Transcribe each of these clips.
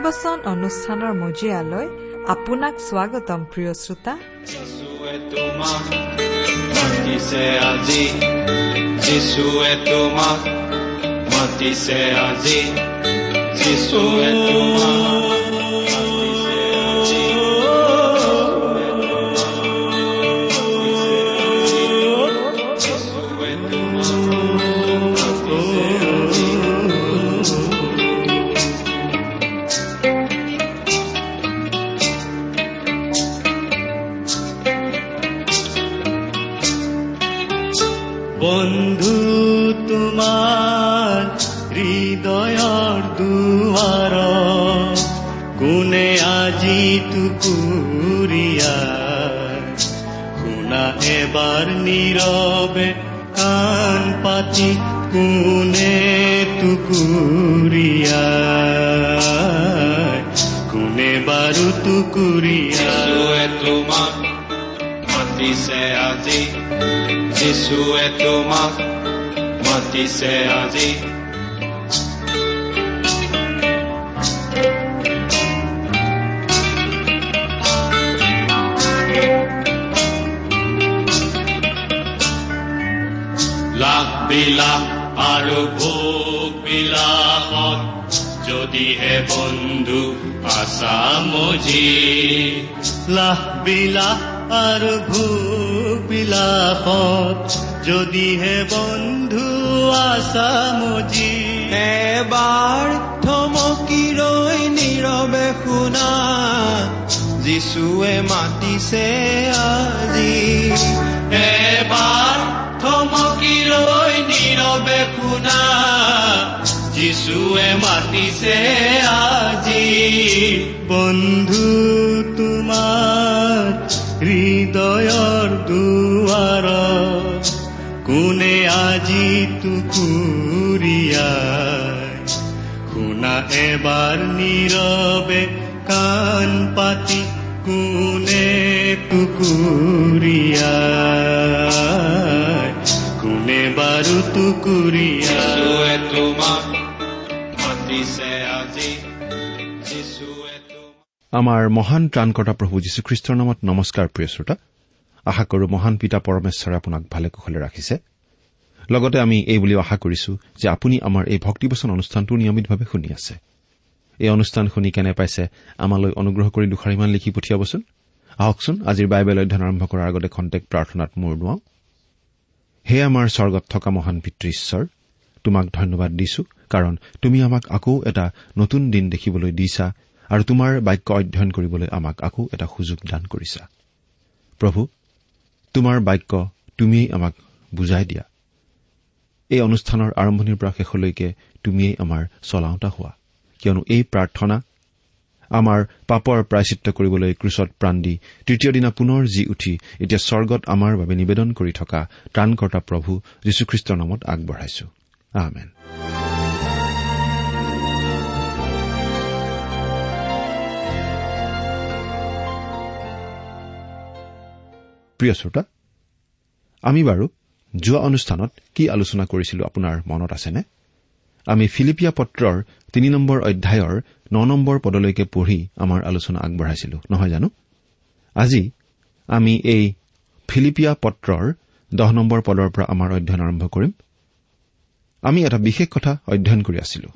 ভক্তিবচন অনুষ্ঠানৰ মজিয়ালৈ আপোনাক স্বাগতম প্ৰিয় শ্ৰোতা। যিচুৱে তোমাক মাতিছে আজি। কোনে টুকুৰীয়া কোনে বাৰু টুকুৰীয়া যিচুৱে তোমাক মাতিছে আজি যিচুৱে তোমাক মাতিছে আজি। লাখ বিলাস আৰু ভোগ বিলাসত যদিহে বন্ধু আছা মজি। লাহ বিলাস আৰু ভূবিলাসত যদিহে বন্ধু আছা মজি। এবাৰ থমকি ৰৈ নীৰৱে শুনা যিচুৱে মাতিছে আজি। এবাৰ থমকি ৰৈ নীৰৱে শুনা যিচুৱে মাতিছে আজি বন্ধু তোমাৰ হৃদয়ৰ দুৱাৰ কোনে আজি টুকুৰীয়াই শুনা এবাৰ নীৰৱে কাণ পাতি কোনে বাৰু টুকুৰীয়া যিচুৱে তোমাক মাতিছে আজি যিচুৱে তোমাক আমাৰ মহান ত্ৰাণকৰ্তা প্ৰভু যীশুখ্ৰীষ্টৰ নামত নমস্কাৰ প্ৰিয় শ্ৰোতা। আশা কৰো মহান পিতা পৰমেশ্বৰে আপোনাক ভালে কুশলে ৰাখিছে। লগতে আমি এই বুলিও আশা কৰিছো যে আপুনি আমাৰ এই ভক্তিবচন অনুষ্ঠানটো নিয়মিতভাৱে শুনি আছে। এই অনুষ্ঠান শুনি কেনে পাইছে আমালৈ অনুগ্ৰহ কৰি দুষাৰিমান লিখি পঠিয়াবচোন। আহকচোন আজিৰ বাইবেল অধ্যয়ন আৰম্ভ কৰাৰ আগতে খন্তেক প্ৰাৰ্থনাত মূৰ নোৱাওঁ হে আমাৰ স্বৰ্গত থকা মহান পিতৃ ঈশ্বৰ তোমাক ধন্যবাদ দিছো কাৰণ তুমি আমাক আকৌ এটা নতুন দিন দেখিবলৈ দিছা আৰু তোমাৰ বাক্য অধ্যয়ন কৰিবলৈ আমাক আকৌ এটা সুযোগ দান কৰিছা। প্ৰভু তোমাৰ বাক্য তুমিয়েই আমাক বুজাই দিয়া। এই অনুষ্ঠানৰ আৰম্ভণিৰ পৰা শেষলৈকে তুমিয়েই আমাৰ চলাওঁতা হোৱা। কিয়নো এই প্ৰাৰ্থনা আমাৰ পাপৰ প্ৰায়চিত্ৰ কৰিবলৈ ক্ৰুচত প্ৰাণ দি তৃতীয় দিনা পুনৰ জি উঠি এতিয়া স্বৰ্গত আমাৰ বাবে নিবেদন কৰি থকা ত্ৰাণকৰ্তা প্ৰভু যীশুখ্ৰীষ্টৰ নামত আগবঢ়াইছো। প্ৰিয় শ্ৰোতা আমি বাৰু যোৱা অনুষ্ঠানত কি আলোচনা কৰিছিলো আপোনাৰ মনত আছেনে? আমি ফিলিপিয়া পত্ৰৰ তিনি নম্বৰ অধ্যায়ৰ ন নম্বৰ পদলৈকে পঢ়ি আমাৰ আলোচনা আগবঢ়াইছিলো। নহয় জানো? আজি আমি এই ফিলিপিয়া পত্ৰৰ দহ নম্বৰ পদৰ পৰা আমাৰ অধ্যয়ন আৰম্ভ কৰিম। আমি এটা বিশেষ কথা অধ্যয়ন কৰি আছিলো।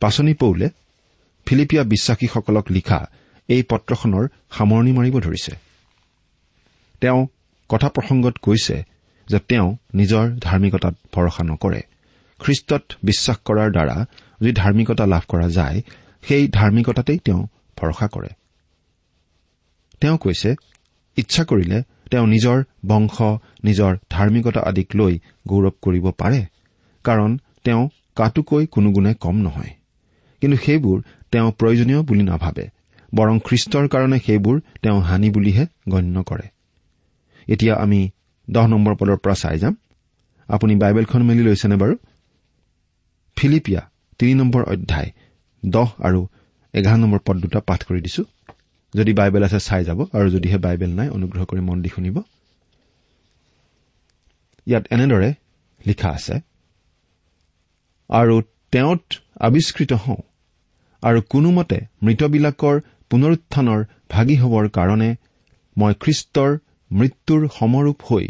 পাচনি পৌলে ফিলিপিয়া বিশ্বাসীসকলক লিখা এই পত্ৰখনৰ সামৰণি মাৰিব ধৰিছে। তেওঁ কথা প্ৰসংগত কৈছে যে তেওঁ নিজৰ ধাৰ্মিকতাত ভৰসা নকৰে। খ্ৰীষ্টত বিশ্বাস কৰাৰ দ্বাৰা যি ধাৰ্মিকতা লাভ কৰা যায় সেই ধাৰ্মিকতাতেই তেওঁ ভৰসা কৰে। তেওঁ কৈছে ইচ্ছা কৰিলে তেওঁ নিজৰ বংশ নিজৰ ধাৰ্মিকতা আদিক লৈ গৌৰৱ কৰিব পাৰে কাৰণ তেওঁ কাটোকৈ কোনো গুণে কম নহয়। কিন্তু সেইবোৰ তেওঁ প্ৰয়োজনীয় বুলি নাভাবে বৰং খ্ৰীষ্টৰ কাৰণে সেইবোৰ তেওঁ হানি বুলিহে গণ্য কৰে। এতিয়া আমি দহ নম্বৰ পদৰ পৰা চাই যাম। আপুনি বাইবেলখন মেলি লৈছেনে বাৰু? ফিলিপিয়া তিনি নম্বৰ অধ্যায় দহ আৰু এঘাৰ নম্বৰ পদ দুটা পাঠ কৰি দিছো। যদি বাইবেল আছে চাই যাব আৰু যদিহে বাইবেল নাই অনুগ্ৰহ কৰি মন দি শুনিব। ইয়াত এনেদৰে লিখা আছে আৰু তেওঁত আৱিষ্কৃত হওঁ আৰু কোনোমতে মৃতবিলাকৰ পুনৰুত্থানৰ ভাগি হবৰ কাৰণে মই খ্ৰীষ্টৰ মৃত্যুৰ সমৰূপ হৈ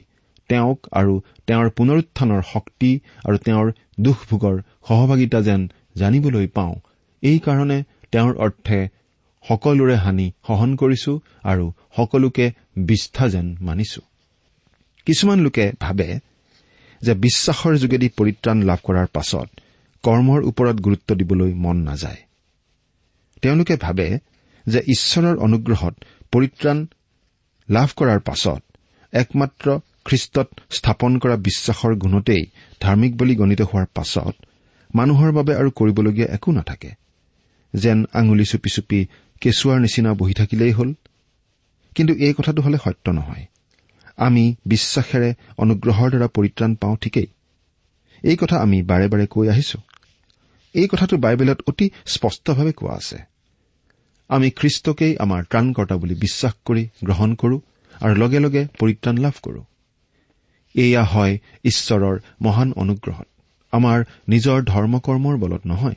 তেওঁক আৰু তেওঁৰ পুনৰুত্থানৰ শক্তি আৰু তেওঁৰ দুখভোগৰ সহভাগিতা যেন জানিবলৈ পাওঁ। এইকাৰণে তেওঁৰ অৰ্থে সকলোৰে হানি সহন কৰিছো আৰু সকলোকে বিষ্ঠা যেন মানিছো। কিছুমান লোকে ভাবে যে বিশ্বাসৰ যোগেদি পৰিত্ৰাণ লাভ কৰাৰ পাছত কৰ্মৰ ওপৰত গুৰুত্ব দিবলৈ মন নাযায়। তেওঁলোকে ভাবে যে ঈশ্বৰৰ অনুগ্ৰহত পৰিত্ৰাণ লাভ কৰাৰ পাছত একমাত্ৰ খ্ৰীষ্টত স্থাপন কৰা বিশ্বাসৰ গুণতেই ধাৰ্মিক বুলি গণিত হোৱাৰ পাছত মানুহৰ বাবে আৰু কৰিবলগীয়া একো নাথাকে। যেন আঙুলি চুপি চুপি কেঁচুৱাৰ নিচিনা বহি থাকিলেই হ'ল। কিন্তু এই কথাটো হলে সত্য নহয়। আমি বিশ্বাসেৰে অনুগ্ৰহৰ দ্বাৰা পৰিত্ৰাণ পাওঁ ঠিকেই। এই কথা আমি বাৰে বাৰে কৈ আহিছো। এই কথাটো বাইবেলত অতি স্পষ্টভাৱে কোৱা আছে। আমি খ্ৰীষ্টকেই আমাৰ ত্ৰাণকৰ্তা বুলি বিশ্বাস কৰি গ্ৰহণ কৰো আৰু লগে লগে পৰিত্ৰাণ লাভ কৰো। এয়া হয় ঈশ্বৰৰ মহান অনুগ্ৰহত। আমাৰ নিজৰ ধৰ্মকৰ্মৰ বলত নহয়।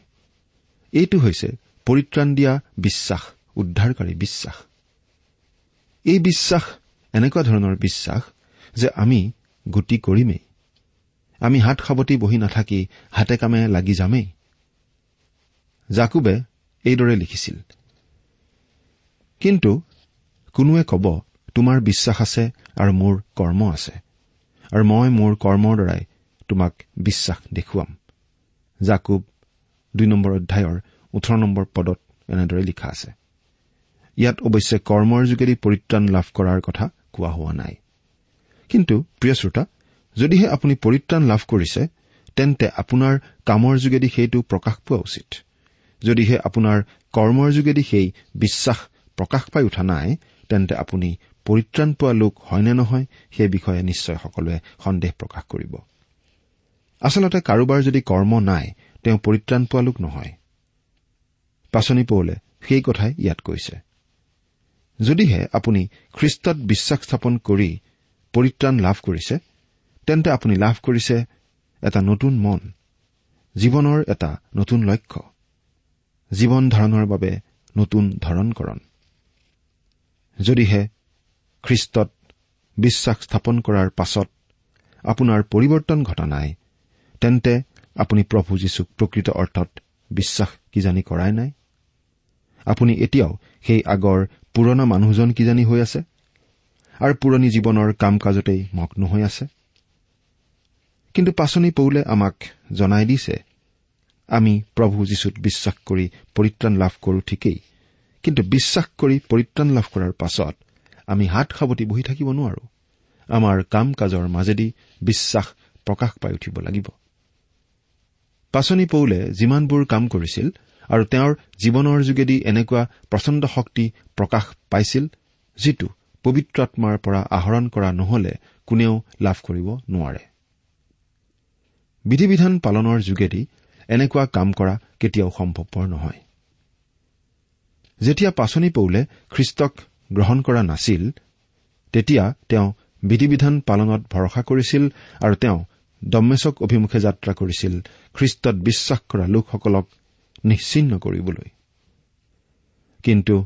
এইটো হৈছে পৰিত্ৰাণ দিয়া বিশ্বাস উদ্ধাৰকাৰী বিশ্বাস। এই বিশ্বাস এনেকুৱা ধৰণৰ বিশ্বাস যে আমি গতি কৰিমেই। আমি হাত সাৱটি বহি নাথাকি হাতে কামে লাগি যামেই। জাকুবে এইদৰে লিখিছিল কিন্তু কোনোৱে কব তোমাৰ বিশ্বাস আছে আৰু মোৰ কৰ্ম আছে। আৰু মই মোৰ কৰ্মৰ দ্বাৰাই তোমাক বিশ্বাস দেখুৱাম। জাকুব দুই নম্বৰ অধ্যায়ৰ ওঠৰ নম্বৰ পদত এনেদৰে লিখা আছে। ইয়াত অৱশ্যে কৰ্মৰ যোগেদি পৰিত্ৰাণ লাভ কৰাৰ কথা কোৱা হোৱা নাই। কিন্তু প্ৰিয় শ্ৰোতা যদিহে আপুনি পৰিত্ৰাণ লাভ কৰিছে তেন্তে আপোনাৰ কামৰ যোগেদি সেইটো প্ৰকাশ পোৱা উচিত। যদিহে আপোনাৰ কৰ্মৰ যোগেদি সেই বিশ্বাস প্ৰকাশ পাই উঠা নাই তেন্তে আপুনি পৰিত্ৰাণ পোৱা লোক হয় নে নহয় সেই বিষয়ে নিশ্চয় সকলোৱে সন্দেহ প্ৰকাশ কৰিব। আচলতে কাৰোবাৰ যদি কৰ্ম নাই তেওঁ পৰিত্ৰাণ পোৱা লোক নহয়। পাচনি পৌলে সেই কথাই ইয়াত কৈছে। যদিহে আপুনি খ্ৰীষ্টত বিশ্বাস স্থাপন কৰি পৰিত্ৰাণ লাভ কৰিছে তেন্তে আপুনি লাভ কৰিছে এটা নতুন মন জীৱনৰ এটা নতুন লক্ষ্য জীৱন ধাৰণৰ বাবে নতুন ধৰণকৰণ। যদিহে খ্ৰীষ্টত বিশ্বাস স্থাপন কৰাৰ পাছত আপোনাৰ পৰিৱৰ্তন ঘটা নাই। তেন্তে আপুনি প্ৰভু যীশুক প্ৰকৃত অৰ্থত বিশ্বাস কিজানি কৰাই নাই? আপুনি এতিয়াও সেই আগৰ পুৰণা মানুহজন কিজানি হৈ আছে? আৰু পুৰণি জীৱনৰ কাম কাজতেই মগ্ন হৈ আছে? কিন্তু পাচনি পৌলে আমাক জনাই দিছে আমি প্ৰভু যীশুত বিশ্বাস কৰি পৰিত্ৰাণ লাভ কৰো ঠিকেই কিন্তু বিশ্বাস কৰি পৰিত্ৰাণ লাভ কৰাৰ পাছত আমি হাত সাৱটি বহি থাকিব নোৱাৰো। আমাৰ কাম কাজৰ মাজেদি বিশ্বাস প্ৰকাশ পাই উঠিব লাগিব। পাচনি পৌলে যিমানবোৰ কাম কৰিছিল আৰু তেওঁৰ জীৱনৰ যোগেদি এনেকুৱা প্ৰচণ্ড শক্তি প্ৰকাশ পাইছিল যিটো পবিত্ৰ আত্মাৰ পৰা আহৰণ কৰা নহলে কোনেও লাভ কৰিব নোৱাৰে। বিধি বিধান পালনৰ যোগেদি এনেকুৱা কাম কৰা কেতিয়াও সম্ভৱপৰ নহয়। যেতিয়া পাচনি পৌলে খ্ৰীষ্টক গ্ৰহণ কৰা নাছিল তেতিয়া তেওঁ বিধি বিধান পালনত ভৰসা কৰিছিল আৰু তেওঁ দম্মেশক অভিমুখে যাত্ৰা কৰিছিল খ্ৰীষ্টত বিশ্বাস কৰা লোকসকলক নিশ্চিন্ন কৰিবলৈ। কিন্তু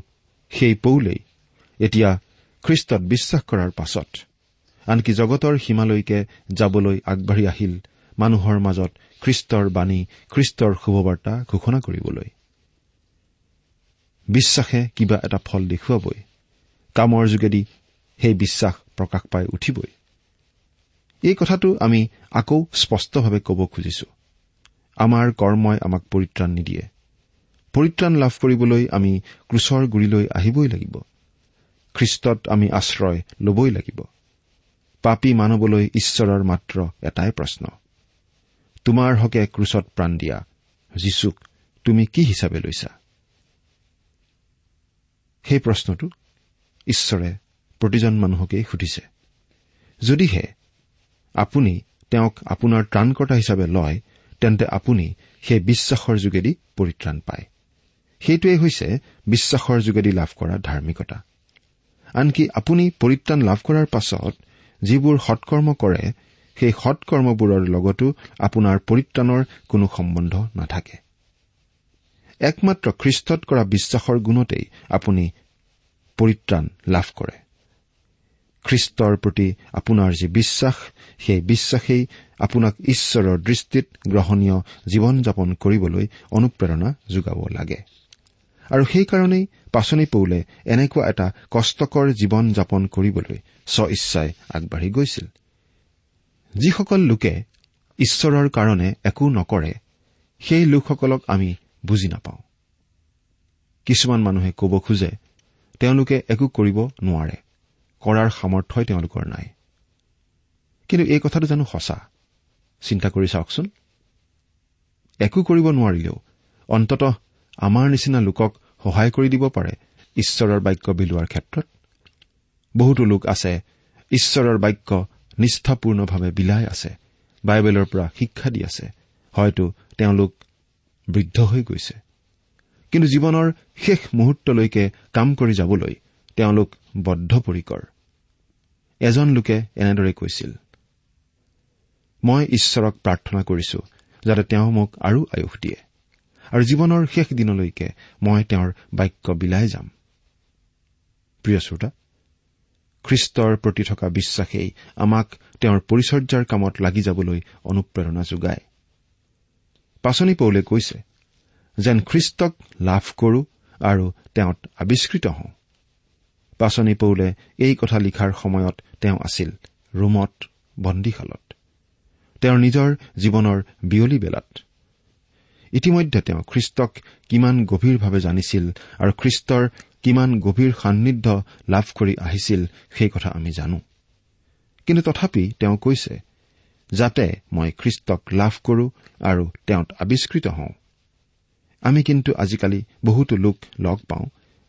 সেই পৌলেই এতিয়া খ্ৰীষ্টত বিশ্বাস কৰাৰ পাছত আনকি জগতৰ সীমালৈকে যাবলৈ আগবাঢ়ি আহিল মানুহৰ মাজত খ্ৰীষ্টৰ বাণী খ্ৰীষ্টৰ শুভবাৰ্তা ঘোষণা কৰিবলৈ। বিশ্বাসে কিবা এটা ফল দেখুৱাবই। কামৰ যোগেদি সেই বিশ্বাস প্ৰকাশ পাই উঠিবই। এই কথাটো আমি আকৌ স্পষ্টভাৱে ক'ব খুজিছো। আমাৰ কৰ্মই আমাক পৰিত্ৰাণ নিদিয়ে। পৰিত্ৰাণ লাভ কৰিবলৈ আমি ক্ৰুচৰ গুৰিলৈ আহিবই লাগিব। খ্ৰীষ্টত আমি আশ্ৰয় ল'বই লাগিব। পাপী মানৱলৈ ঈশ্বৰৰ মাত্ৰ এটাই প্ৰশ্ন। তোমাৰ হকে ক্ৰুচত প্ৰাণ দিয়া। যীচুক তুমি কি হিচাপে লৈছা? সেই প্ৰশ্নটো ঈশ্বৰে প্ৰতিজন মানুহকেই সুধিছে। যদিহে আপুনি তেওঁক আপোনাৰ ত্ৰাণকৰ্তা হিচাপে লয় তেন্তে আপুনি সেই বিশ্বাসৰ যোগেদি পৰিত্ৰাণ পায়। সেইটোৱেই হৈছে বিশ্বাসৰ যোগেদি লাভ কৰা ধাৰ্মিকতা। আনকি আপুনি পৰিত্ৰাণ লাভ কৰাৰ পাছত যিবোৰ সৎকৰ্ম কৰে সেই সৎকৰ্মবোৰৰ লগতো আপোনাৰ পৰিত্ৰাণৰ কোনো সম্বন্ধ নাথাকে। একমাত্ৰ খ্ৰীষ্টত কৰা বিশ্বাসৰ গুণতেই আপুনি পৰিত্ৰাণ লাভ কৰে। খ্ৰীষ্টৰ প্ৰতি আপোনাৰ যি বিশ্বাস সেই বিশ্বাসেই আপোনাক ঈশ্বৰৰ দৃষ্টিত গ্ৰহণীয় জীৱন যাপন কৰিবলৈ অনুপ্ৰেৰণা যোগাব লাগে। আৰু সেইকাৰণেই পাচনি পৌলে এনেকুৱা এটা কষ্টকৰ জীৱন যাপন কৰিবলৈ স্ব ইচ্ছাই আগবাঢ়ি গৈছিল। যিসকল লোকে ঈশ্বৰৰ কাৰণে একো নকৰে সেই লোকসকলক আমি বুজি নাপাওঁ। কিছুমান মানুহে ক'ব খোজে তেওঁলোকে একো কৰিব নোৱাৰে। কৰাৰ সামৰ্থ্যই তেওঁলোকৰ নাই। কিন্তু এই কথাটো জানো সঁচা? চিন্তা কৰি চাওকচোন। একো কৰিব নোৱাৰিলেও অন্ততঃ আমাৰ নিচিনা লোকক সহায় কৰি দিব পাৰে ঈশ্বৰৰ বাক্য বিলোৱাৰ ক্ষেত্ৰত। বহুতো লোক আছে ঈশ্বৰৰ বাক্য নিষ্ঠাপূৰ্ণভাৱে বিলাই আছে বাইবেলৰ পৰা শিক্ষা দি আছে। হয়তো তেওঁলোক বৃদ্ধ হৈ গৈছে। কিন্তু জীৱনৰ শেষ মুহূৰ্তলৈকে কাম কৰি যাবলৈ তেওঁলোক বদ্ধপৰিকৰ। এজন লোকে এনেদৰে কৈছিল মই ঈশ্বৰক প্ৰাৰ্থনা কৰিছো যাতে তেওঁ মোক আৰু আয়ুস দিয়ে আৰু জীৱনৰ শেষ দিনলৈকে মই তেওঁৰ বাক্য বিলাই যাম। প্ৰিয় শ্ৰোতা খ্ৰীষ্টৰ প্ৰতি থকা বিশ্বাসেই আমাক তেওঁৰ পৰিচৰ্যাৰ কামত লাগি যাবলৈ অনুপ্ৰেৰণা যোগায়। পাচনি পৌলে কৈছে যেন খ্ৰীষ্টক লাভ কৰো আৰু তেওঁত আৱিষ্কৃত হওঁ। পাচনি পৌলে এই কথা লিখাৰ সময়ত তেওঁ আছিল ৰোমত বন্দীশালত। তেওঁৰ নিজৰ জীৱনৰ বিয়লি বেলাত। ইতিমধ্যে তেওঁ খ্ৰীষ্টক কিমান গভীৰভাৱে জানিছিল আৰু খ্ৰীষ্টৰ কিমান গভীৰ সান্নিধ্য লাভ কৰি আহিছিল সেই কথা আমি জানো। কিন্তু তথাপি তেওঁ কৈছে যাতে মই খ্ৰীষ্টক লাভ কৰো আৰু তেওঁত আৱিষ্কৃত হওঁ। আমি কিন্তু আজিকালি বহুতো লোক লগ পাওঁ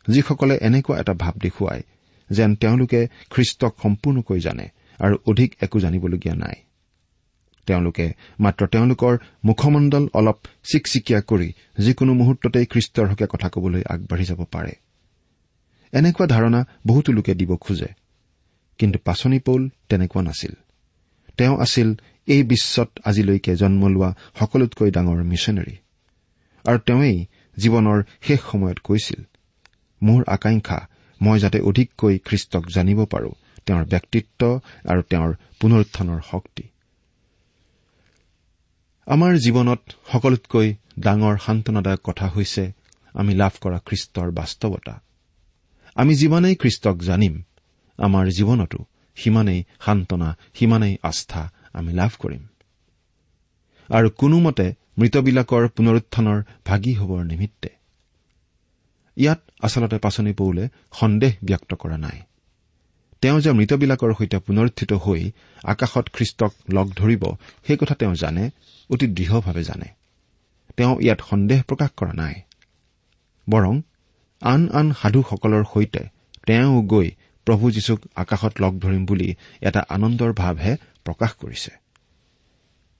যিসকলে এনেকুৱা এটা ভাৱ দেখুৱায় যেন তেওঁলোকে খ্ৰীষ্টক সম্পূৰ্ণকৈ জানে আৰু অধিক একো জানিবলগীয়া নাই। তেওঁলোকে মাত্ৰ তেওঁলোকৰ মুখমণ্ডল অলপ চিকচিকীয়া কৰি যিকোনো মুহূৰ্ততেই খ্ৰীষ্টৰ হকে কথা কবলৈ আগবাঢ়ি যাব পাৰে। এনেকুৱা ধাৰণা বহুতো লোকে দিব খোজে কিন্তু পাচনি পৌল তেনেকুৱা নাছিল। তেওঁ আছিল এই বিশ্বত আজিলৈকে জন্ম লোৱা সকলোতকৈ ডাঙৰ মিছনেৰী। আৰু তেওঁই জীৱনৰ শেষ সময়ত কৈছিল মোৰ আকাংক্ষা মই যাতে অধিককৈ খ্ৰীষ্টক জানিব পাৰো তেওঁৰ ব্যক্তিত্ব আৰু তেওঁৰ পুনৰুত্থানৰ শক্তি। আমাৰ জীৱনত সকলোতকৈ ডাঙৰ সান্তনাদায়ক কথা হৈছে আমি লাভ কৰা খ্ৰীষ্টৰ বাস্তৱতা। আমি যিমানেই খ্ৰীষ্টক জানিম আমাৰ জীৱনতো সিমানেই সান্তনা সিমানেই আস্থা আমি লাভ কৰিম। আৰু কোনোমতে মৃতবিলাকৰ পুনৰুত্থানৰ ভাগি হবৰ নিমিত্তে। ইয়াত আচলতে পাচনি পৌলে সন্দেহ ব্যক্ত কৰা নাই। তেওঁ যে মৃতবিলাকৰ সৈতে পুনৰুত্থিত হৈ আকাশত খ্ৰীষ্টক লগ ধৰিব সেই কথা তেওঁ জানে অতি দৃঢ়ভাৱে জানে। তেওঁ ইয়াত সন্দেহ প্ৰকাশ কৰা নাই। বৰং আন আন সাধুসকলৰ সৈতে তেওঁ গৈ প্ৰভু যীশুক আকাশত লগ ধৰিম বুলি এটা আনন্দৰ ভাৱহে প্ৰকাশ কৰিছে।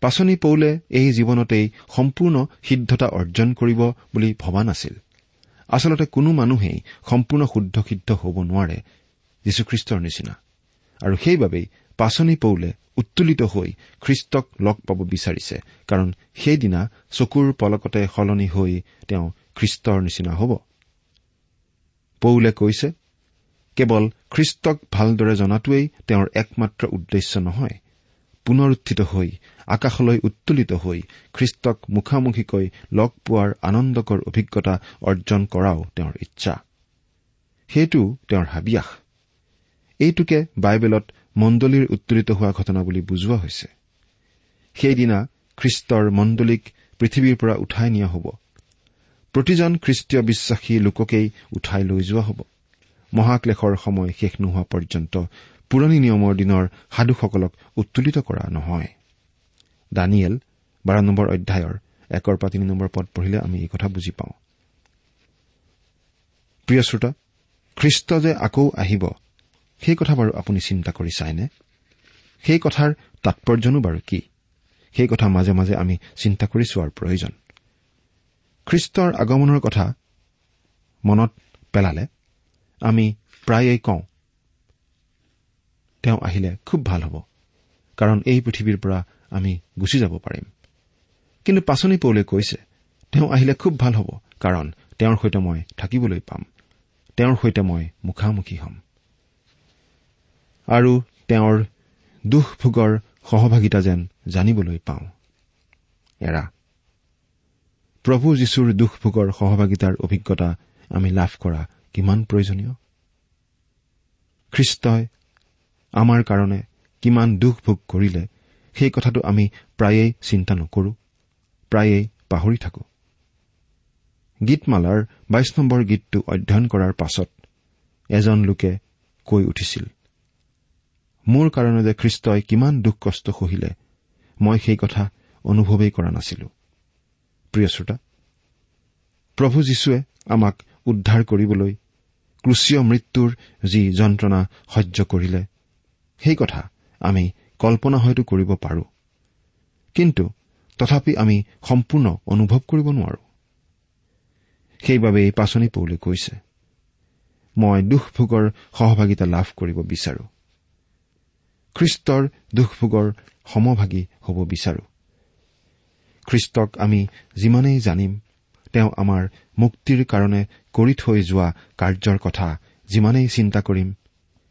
পাচনি পৌলে এই জীৱনতেই সম্পূৰ্ণ সিদ্ধতা অৰ্জন কৰিব বুলি ভবা নাছিল। আচলতে কোনো মানুহেই সম্পূৰ্ণ শুদ্ধ সিদ্ধ হ'ব নোৱাৰে যীশুখ্ৰীষ্টৰ নিচিনা। আৰু সেইবাবেই পাচনি পৌলে উত্তোলিত হৈ খ্ৰীষ্টক লগ পাব বিচাৰিছে কাৰণ সেইদিনা চকুৰ পলকতে সলনি হৈ তেওঁ খ্ৰীষ্টৰ নিচিনা হ'ব। পৌলে কৈছে কেৱল খ্ৰীষ্টক ভালদৰে জনাটোৱেই তেওঁৰ একমাত্ৰ উদ্দেশ্য নহয় পুনৰুত্থিত হৈ আকাশলৈ উত্তোলিত হৈ খ্ৰীষ্টক মুখামুখিকৈ লগ পোৱাৰ আনন্দকৰ অভিজ্ঞতা অৰ্জন কৰাও তেওঁৰ ইচ্ছা। সেইটো তেওঁৰ হাবিয়াস। এইটোকে বাইবেলত মণ্ডলীৰ উত্তোলিত হোৱা ঘটনা বুলি বুজোৱা হৈছে। সেইদিনা খ্ৰীষ্টৰ মণ্ডলীক পৃথিৱীৰ পৰা উঠাই নিয়া হ'ব। প্ৰতিজন খ্ৰীষ্টীয় বিশ্বাসী লোককেই উঠাই লৈ যোৱা হ'ব। মহাক্লেশৰ সময় শেষ নোহোৱা পৰ্যন্ত পুৰণি নিয়মৰ দিনৰ সাধুসকলক উত্তোলিত কৰা নহয়। দানিয়েল বাৰ নম্বৰ অধ্যায়ৰ একৰ পৰা তিনি নম্বৰ পদ পঢ়িলে আমি এই কথা বুজি পাওঁ। প্ৰিয় শ্ৰোতা খ্ৰীষ্ট যে আকৌ আহিব সেই কথা বাৰু আপুনি চিন্তা কৰি চায়নে সেই কথাৰ তাৎপৰ্যনো বাৰু কি? সেই কথা মাজে মাজে আমি চিন্তা কৰি চোৱাৰ প্ৰয়োজন। খ্ৰীষ্টৰ আগমনৰ কথা মনত পেলালে আমি প্ৰায়েই কওঁ তেওঁ আহিলে খুব ভাল হ'ব। কাৰণ এই পৃথিৱীৰ পৰা আমি গুচি যাব পাৰিম। কিন্তু পাচনি পৌলে কৈছে তেওঁ আহিলে খুব ভাল হ'ব কাৰণ তেওঁৰ সৈতে মই থাকিবলৈ পাম। তেওঁৰ সৈতে মই মুখামুখি হ'ম। আৰু তেওঁৰ দুখ ভোগৰ সহভাগিতা যেন জানিবলৈ পাওঁ। এৰা প্ৰভু যীশুৰ দুখ ভোগৰ সহভাগিতাৰ অভিজ্ঞতা আমি লাভ কৰা কিমান প্ৰয়োজনীয়? খ্ৰীষ্টই আমাৰ কাৰণে কিমান দুখ ভোগ কৰিলে সেই কথাটো আমি প্ৰায়েই চিন্তা নকৰো প্ৰায়েই পাহৰি থাকো। গীতমালাৰ বাইশ নম্বৰ গীতটো অধ্যয়ন কৰাৰ পাছত এজন লোকে কৈ উঠিছিল মোৰ কাৰণে যে খ্ৰীষ্টই কিমান দুখ কষ্ট সহিলে মই সেই কথা অনুভৱেই কৰা নাছিলো। প্ৰিয় শ্ৰোতা প্ৰভু যীশুৱে আমাক উদ্ধাৰ কৰিবলৈ ক্ৰুচীয় মৃত্যুৰ যি যন্ত্ৰণা সহ্য কৰিলে সেই কথা আমি কল্পনা হয়তো কৰিব পাৰো। কিন্তু তথাপি আমি সম্পূৰ্ণ অনুভৱ কৰিব নোৱাৰো। সেইবাবেই পাচনি পৌলে কৈছে মই দুখ ভোগৰ সহভাগিতা লাভ কৰিব বিচাৰো। খ্ৰীষ্টৰ দুখ ভোগৰ সমভাগী হ'ব বিচাৰো। খ্ৰীষ্টক আমি যিমানেই জানিম তেওঁ আমাৰ মুক্তিৰ কাৰণে কৰি থৈ যোৱা কাৰ্যৰ কথা যিমানেই চিন্তা কৰিম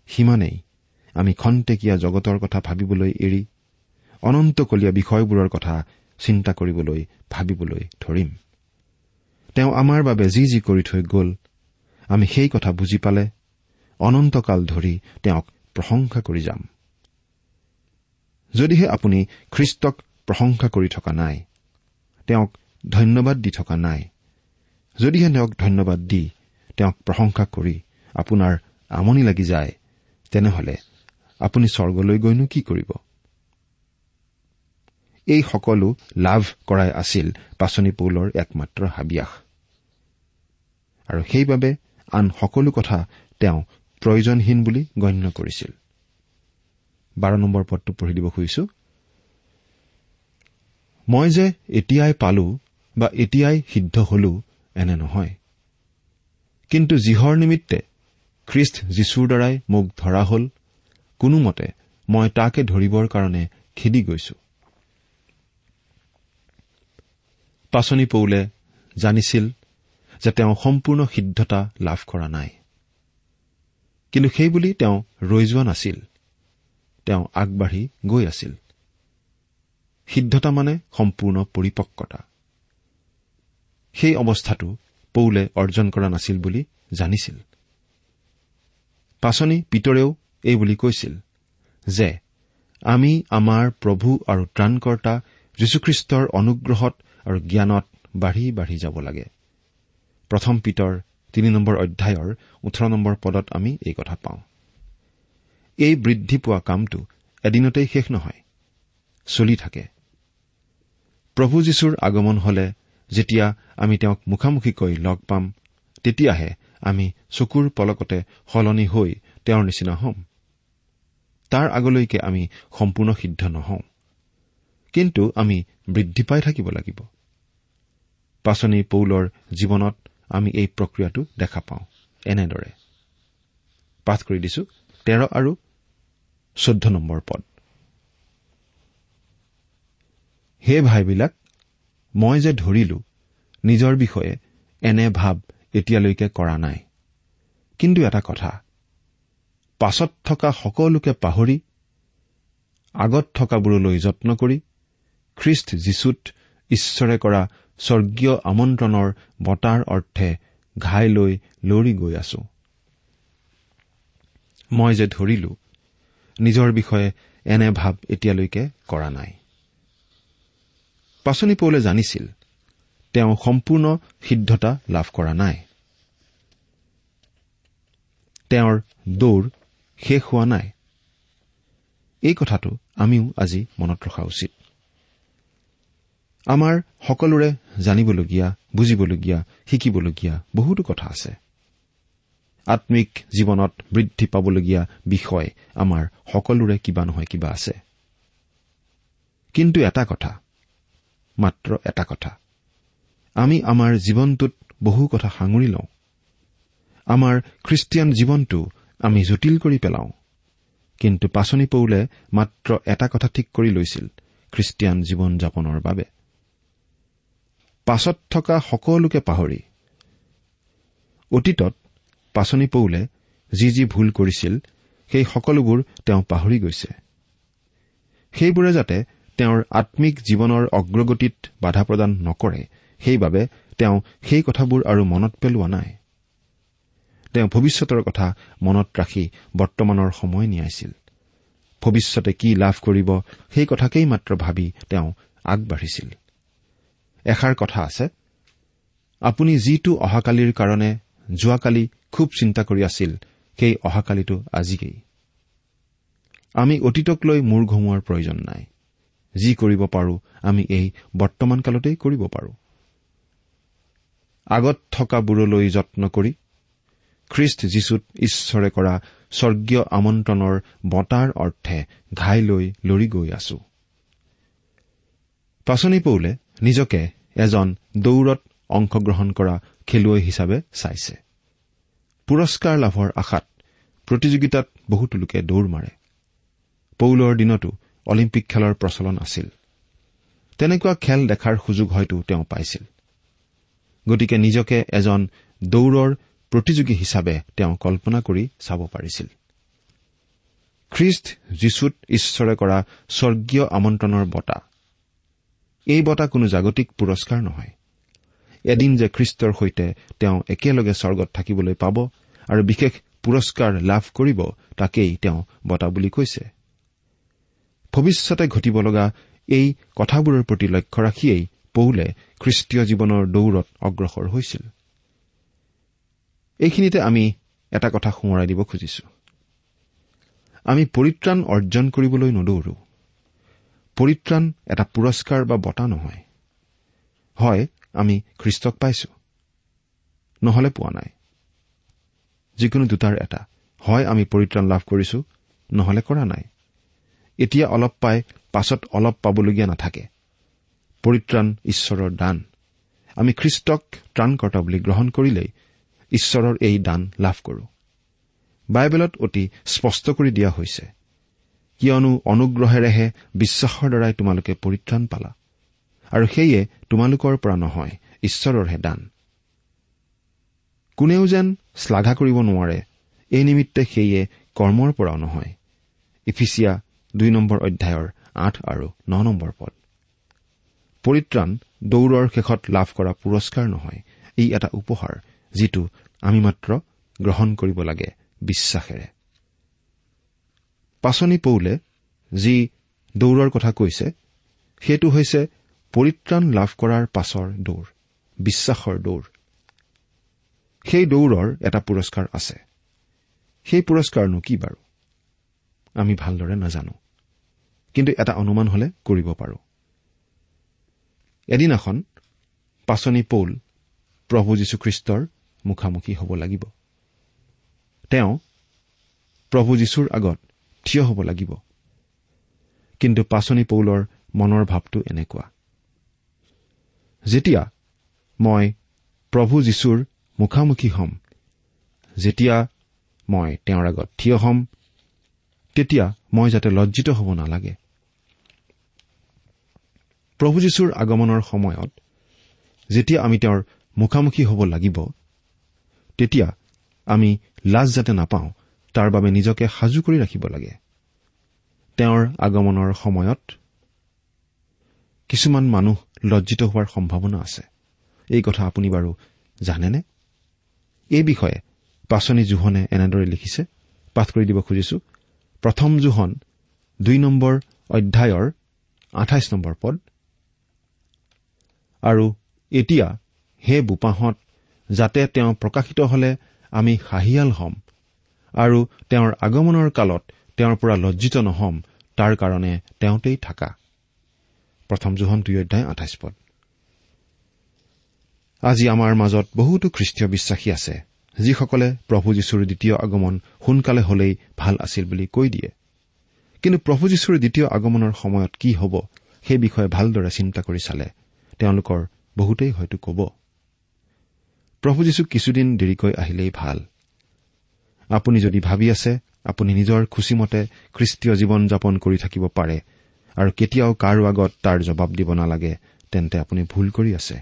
সিমানেই আমি খন্তেকীয়া জগতৰ কথা ভাবিবলৈ এৰি অনন্তকলীয়া বিষয়বোৰৰ কথা চিন্তা কৰিবলৈ ভাবিবলৈ ধৰিম। তেওঁ আমাৰ বাবে যি যি কৰি থৈ গ'ল আমি সেই কথা বুজি পালে অনন্তকাল ধৰি তেওঁক প্ৰশংসা কৰি যাম। যদিহে আপুনি খ্ৰীষ্টক প্ৰশংসা কৰি থকা নাই তেওঁক ধন্যবাদ দি থকা নাই যদিহে তেওঁক ধন্যবাদ দি তেওঁক প্ৰশংসা কৰি আপোনাৰ আমনি লাগি যায় তেনেহলে আপুনি স্বৰ্গলৈ গৈনো কি কৰিব? এই সকলো লাভ কৰাই আছিল পাচনি পৌলৰ একমাত্ৰ হাবিয়াস। আৰু সেইবাবে আন সকলো কথা তেওঁ প্ৰয়োজনহীন বুলি গণ্য কৰিছিল। বাৰ নম্বৰ পদটো পঢ়ি দিব খুজিছো। মই যে এতিয়াই পালো বা এতিয়াই সিদ্ধ হলো এনে নহয়। কিন্তু যিহৰ নিমিত্তে খ্ৰীষ্ট যীশুৰ দ্বাৰাই মোক ধৰা হল কোনোমতে মই তাকে ধৰিবৰ কাৰণে খেদি গৈছো। পাচনি পৌলে জানিছিল যে তেওঁ সম্পূৰ্ণ সিদ্ধতা লাভ কৰা নাই। কিন্তু সেইবুলি তেওঁ ৰৈ যোৱা নাছিল। তেওঁ আগবাঢ়ি গৈ আছিল। সিদ্ধতা মানে সম্পূৰ্ণ পৰিপক্কতা। সেই অৱস্থাটো পৌলে অৰ্জন কৰা নাছিল বুলি জানিছিল। পাচনি পিতৰেও এই বুলি কৈছিল যে আমি আমাৰ প্ৰভু আৰু ত্ৰাণকৰ্তা যীশুখ্ৰীষ্টৰ অনুগ্ৰহত আৰু জ্ঞানত বাঢ়ি বাঢ়ি যাব লাগে। প্ৰথম পিতৰ তিনি নম্বৰ অধ্যায়ৰ ওঠৰ নম্বৰ পদত আমি এই কথা পাওঁ। এই বৃদ্ধি পোৱা কামটো এদিনতেই শেষ নহয় চলি থাকে। প্ৰভু যীশুৰ আগমন হলে যেতিয়া আমি তেওঁক মুখামুখিকৈ লগ পাম তেতিয়াহে আমি চকুৰ পলকতে সলনি হৈ তেওঁৰ নিচিনা হ'ম। তাৰ আগলৈকে আমি সম্পূৰ্ণ সিদ্ধ নহওঁ। কিন্তু আমি বৃদ্ধি পাই থাকিব লাগিব। পাচনি পৌলৰ জীৱনত আমি এই প্ৰক্ৰিয়াটো দেখা পাওঁ। এনেদৰে। পাঠ কৰি দিছো তেৰ আৰু চৈধ্য নম্বৰ পদ। হে ভাইবিলাক মই যে ধৰিলো নিজৰ বিষয়ে এনে ভাৱ এতিয়ালৈকে কৰা নাই। কিন্তু এটা কথা পাছত থকা সকলোকে পাহৰি আগত থকাবোৰলৈ যত্ন কৰি খ্ৰীষ্ট যীশুত ঈশ্বৰে কৰা স্বৰ্গীয় আমন্ত্ৰণৰ বঁটাৰ অৰ্থে ঘাই লৈ লৰি গৈ আছো। মই যে ধৰিলো নিজৰ বিষয়ে এনে ভাৱ এতিয়ালৈকে কৰা নাই। পাচনি পৌলে জানিছিল তেওঁ সম্পূৰ্ণ সিদ্ধতা লাভ কৰা নাই। তেওঁৰ দৌৰ শেষ হোৱা নাই। এই কথাটো আমিও আজি মনত ৰখা উচিত। আমাৰ সকলোৰে জানিবলগীয়া বুজিবলগীয়া শিকিবলগীয়া বহুতো কথা আছে। আম্মিক জীৱনত বৃদ্ধি পাবলগীয়া বিষয় আমাৰ সকলোৰে কিবা নহয় কিবা আছে। কিন্তু এটা কথা মাত্ৰ এটা কথা। আমি আমাৰ জীৱনটোত বহু কথা সাঙুৰি লওঁ। আমাৰ খ্ৰীষ্টিয়ান জীৱনটো আমি জটিল কৰি পেলাওঁ। কিন্তু পাচনি পৌলে মাত্ৰ এটা কথা ঠিক কৰি লৈছিল খ্ৰীষ্টিয়ান জীৱন যাপনৰ বাবে। পাছত থকা সকলোকে পাহৰি অতীতত পাচনি পৌলে যি যি ভুল কৰিছিল সেই সকলোবোৰ তেওঁ পাহৰি গৈছে। সেইবোৰে যাতে তেওঁৰ আম্মিক জীৱনৰ অগ্ৰগতিত বাধা প্ৰদান নকৰে সেইবাবে তেওঁ সেই কথাবোৰ আৰু মনত পেলোৱা নাই। তেওঁ ভৱিষ্যতৰ কথা মনত ৰাখি বৰ্তমানৰ সময় নিয়াইছিল। ভৱিষ্যতে কি লাভ কৰিব সেই কথাকেই মাত্ৰ ভাবি তেওঁ আগবাঢ়িছিল। এষাৰ কথা আছে আপুনি যিটো অহাকালিৰ কাৰণে যোৱাকালি খুব চিন্তা কৰি আছিল সেই অহাকালিটো আজিকেই। আমি অতীতক লৈ মূৰ ঘমোৱাৰ প্ৰয়োজন নাই। যি কৰিব পাৰো আমি এই বৰ্তমান কালতেই কৰিব পাৰো। আগত থকাবোৰলৈ যত্ন কৰি খ্ৰীষ্ট যীশুত ঈশ্বৰে কৰা স্বৰ্গীয় আমন্ত্ৰণৰ বঁটাৰ অৰ্থে ঘাই লৈ লৰি গৈ আছো। পাচনি পৌলে নিজকে এজন দৌৰত অংশগ্ৰহণ কৰা খেলুৱৈ হিচাপে চাইছে। পুৰস্কাৰ লাভৰ আশাত প্ৰতিযোগিতাত বহুতো লোকে দৌৰ মাৰে। পৌলৰ দিনতো অলিম্পিক খেলৰ প্ৰচলন আছিল। তেনেকুৱা খেল দেখাৰ সুযোগ হয়তো তেওঁ পাইছিল। গতিকে নিজকে এজন দৌৰৰ প্ৰতিযোগী হিচাপে তেওঁ কল্পনা কৰি চাব পাৰিছিল। খ্ৰীষ্ট যীশুত ঈশ্বৰে কৰা স্বৰ্গীয় আমন্ত্ৰণৰ বঁটা। এই বঁটা কোনো জাগতিক পুৰস্কাৰ নহয়। এদিন যে খ্ৰীষ্টৰ সৈতে তেওঁ একেলগে স্বৰ্গত থাকিবলৈ পাব আৰু বিশেষ পুৰস্কাৰ লাভ কৰিব তাকেই তেওঁ বঁটা বুলি কৈছে। ভৱিষ্যতে ঘটিব লগা এই কথাবোৰৰ প্ৰতি লক্ষ্য ৰাখিয়েই পৌলে খ্ৰীষ্টীয় জীৱনৰ দৌৰত অগ্ৰসৰ হৈছিল। এইখিনিতে আমি এটা কথা সোঁৱৰাই দিব খুজিছো। আমি পৰিত্ৰাণ অৰ্জন কৰিবলৈ নদৌৰো। পৰিত্ৰাণ এটা পুৰস্কাৰ বা বঁটা নহয়। হয় আমি খ্ৰীষ্টক পাইছো। নহলে পোৱা নাই। যিকোনো দুটাৰ এটা। হয় আমি পৰিত্ৰাণ লাভ কৰিছো নহলে কৰা নাই। এতিয়া অলপ পাই পাছত অলপ পাবলগীয়া নাথাকে। পৰিত্ৰাণ ঈশ্বৰৰ দান। আমি খ্ৰীষ্টক ত্ৰাণকৰ্তা বুলি গ্ৰহণ কৰিলেই ঈশ্বৰৰ এই দান লাভ কৰো। বাইবেলত অতি স্পষ্ট কৰি দিয়া হৈছে কিয়নো অনুগ্ৰহেৰেহে বিশ্বাসৰ দ্বাৰাই তোমালোকে পৰিত্ৰাণ পালা আৰু সেয়ে তোমালোকৰ পৰা নহয় ঈশ্বৰৰহে দান। কোনেও যেন শ্লাঘা কৰিব নোৱাৰে এই নিমিত্তে সেয়ে কৰ্মৰ পৰাও নহয়। ইফিচিয়া দুই নম্বৰ অধ্যায়ৰ আঠ আৰু ন নম্বৰ পদ। পৰিত্ৰাণ দৌৰৰ শেষত লাভ কৰা পুৰস্কাৰ নহয় ই এটা উপহাৰ যিটো আমি মাত্ৰ গ্ৰহণ কৰিব লাগে বিশ্বাসেৰে। পাচনি পৌলে যি দৌৰৰ কথা কৈছে সেইটো হৈছে পৰিত্ৰাণ লাভ কৰাৰ পাছৰ দৌৰ বিশ্বাসৰ দৌৰ। সেই দৌৰৰ এটা পুৰস্কাৰ আছে। সেই পুৰস্কাৰনো কি বাৰু? আমি ভালদৰে নাজানো। কিন্তু এটা অনুমান হলে কৰিব পাৰো। এদিনাখন পাচনি পৌল প্ৰভু যীশুখ্ৰীষ্টৰ মুখামুখি হ'ব লাগিব। তেওঁ প্ৰভু যীশুৰ আগত থিয় হ'ব লাগিব। কিন্তু পাচনি পৌলৰ মনৰ ভাৱটো এনেকুৱা। যেতিয়া মই প্ৰভু যীশুৰ মুখামুখি হ'ম যেতিয়া মই তেওঁৰ আগত থিয় হ'ম তেতিয়া মই যাতে লজ্জিত হ'ব নালাগে। প্ৰভু যীশুৰ আগমনৰ সময়ত যেতিয়া আমি তেওঁৰ মুখামুখি হ'ব লাগিব তেতিয়া আমি লাজ যাতে নাপাওঁ তাৰ বাবে নিজকে সাজু কৰি ৰাখিব লাগে। তেওঁৰ আগমনৰ সময়ত কিছুমান মানুহ লজ্জিত হোৱাৰ সম্ভাৱনা আছে। এই কথা আপুনি বাৰু জানেনে? এই বিষয়ে পাচনি জোহনে এনেদৰে লিখিছে পাঠ কৰি দিব খুজিছো। প্ৰথম জোহন দুই নম্বৰ অধ্যায়ৰ আঠাইছ নম্বৰ পদ। আৰু এতিয়া হে বোপাহঁত যাতে তেওঁ প্ৰকাশিত হলে আমি হাঁহিয়াল হ'ম আৰু তেওঁৰ আগমনৰ কালত তেওঁৰ পৰা লজ্জিত নহম তাৰ কাৰণে তেওঁতেই থাকা। আজি আমাৰ মাজত বহুতো খ্ৰীষ্টীয় বিশ্বাসী আছে যিসকলে প্ৰভু যীশুৰ দ্বিতীয় আগমন সোনকালে হলেই ভাল আছিল বুলি কৈ দিয়ে। কিন্তু প্ৰভু যীশুৰ দ্বিতীয় আগমনৰ সময়ত কি হ'ব সেই বিষয়ে ভালদৰে চিন্তা কৰি চালে তেওঁলোকৰ বহুতেই হয়তো ক'ব। প্ৰভু যীশু কিছুদিন দেৰিকৈ আহিলেই ভাল। আপুনি যদি ভাবি আছে আপুনি নিজৰ খুচিমতে খ্ৰীষ্টীয় জীৱন যাপন কৰি থাকিব পাৰে আৰু কেতিয়াও কাৰো আগত তাৰ জবাব দিব নালাগে তেন্তে আপুনি ভুল কৰি আছে।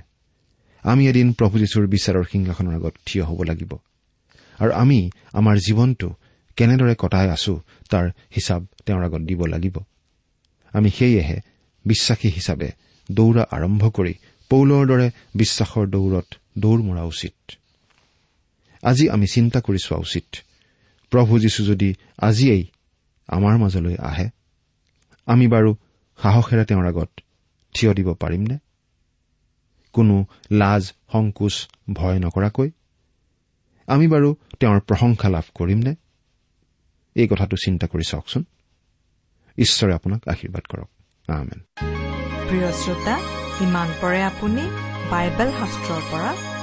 আমি এদিন প্ৰভু যীশুৰ বিচাৰৰ সিংহাসনৰ আগত থিয় হ'ব লাগিব আৰু আমি আমাৰ জীৱনটো কেনেদৰে কটাই আছো তাৰ হিচাপ তেওঁৰ আগত দিব লাগিব। আমি সেয়েহে বিশ্বাসী হিচাপে দৌৰা আৰম্ভ কৰি পৌলৰ দৰে বিশ্বাসৰ দৌৰত দৌৰ মৰা উচিত। আজি আমি চিন্তা কৰি চোৱা উচিত। প্ৰভু যীশু যদি আজিয়েই আমাৰ মাজলৈ আহে আমি বাৰু সাহসেৰে তেওঁৰ আগত থিয় দিব পাৰিমনে? কোনো লাজ সংকোচ ভয় নকৰাকৈ আমি বাৰু তেওঁৰ প্ৰশংসা লাভ কৰিমনে? এই কথাটো চিন্তা কৰি চাওকচোন। ঈশ্বৰে আপোনাক আশীৰ্বাদ কৰক। প্ৰিয় শ্ৰোতা ইমান পৰে আপুনি বাইবেল শাস্ত্ৰৰ পৰা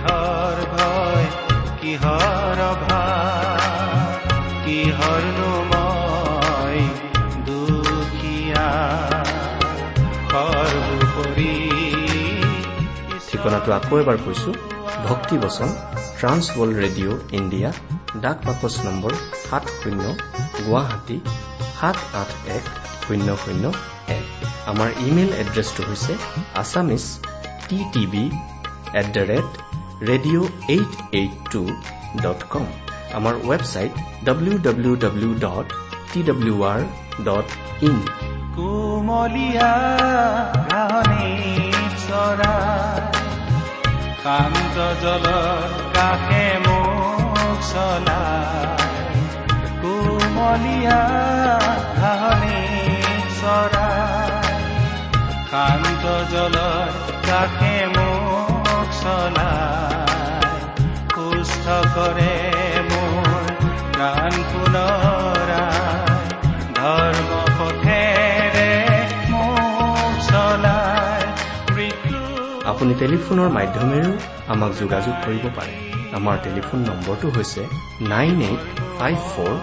কিহৰ ভয় কিহৰ দুখীয়া সৰ্বোপৰি ঠিকনাটো আকৌ এবাৰ কৈছো ভক্তিবচন ট্ৰান্স ৱৰ্ল্ড ৰেডিঅ' ইণ্ডিয়া ডাক বাকচ নম্বৰ সাত শূন্য গুৱাহাটী সাত আঠ এক শূন্য শূন্য এক। আমাৰ ইমেইল এড্ৰেছটো হৈছে Assamese T TV at the rate radio' eight eight two dot com আমাৰ website W W W dot T W R dot in কোমলীয়া শান্ত কাষে মোক সুস্থ ধৰ্ম পথেৰে মোক চলাই মৃত্যু আপুনি টেলিফোনৰ মাধ্যমেৰেও আমাক যোগাযোগ কৰিব পাৰে। আমাৰ টেলিফোন নম্বৰটো হৈছে nine eight five four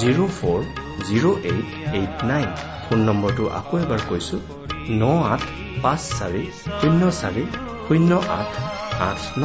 zero' four zero' eight eight nine. Phone নম্বৰটো আকৌ এবাৰ কৈছো ন আঠ পাঁচ চাৰি শূন্য চাৰি শূন্য আঠ আঠ ন।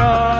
প্ৰয়োজন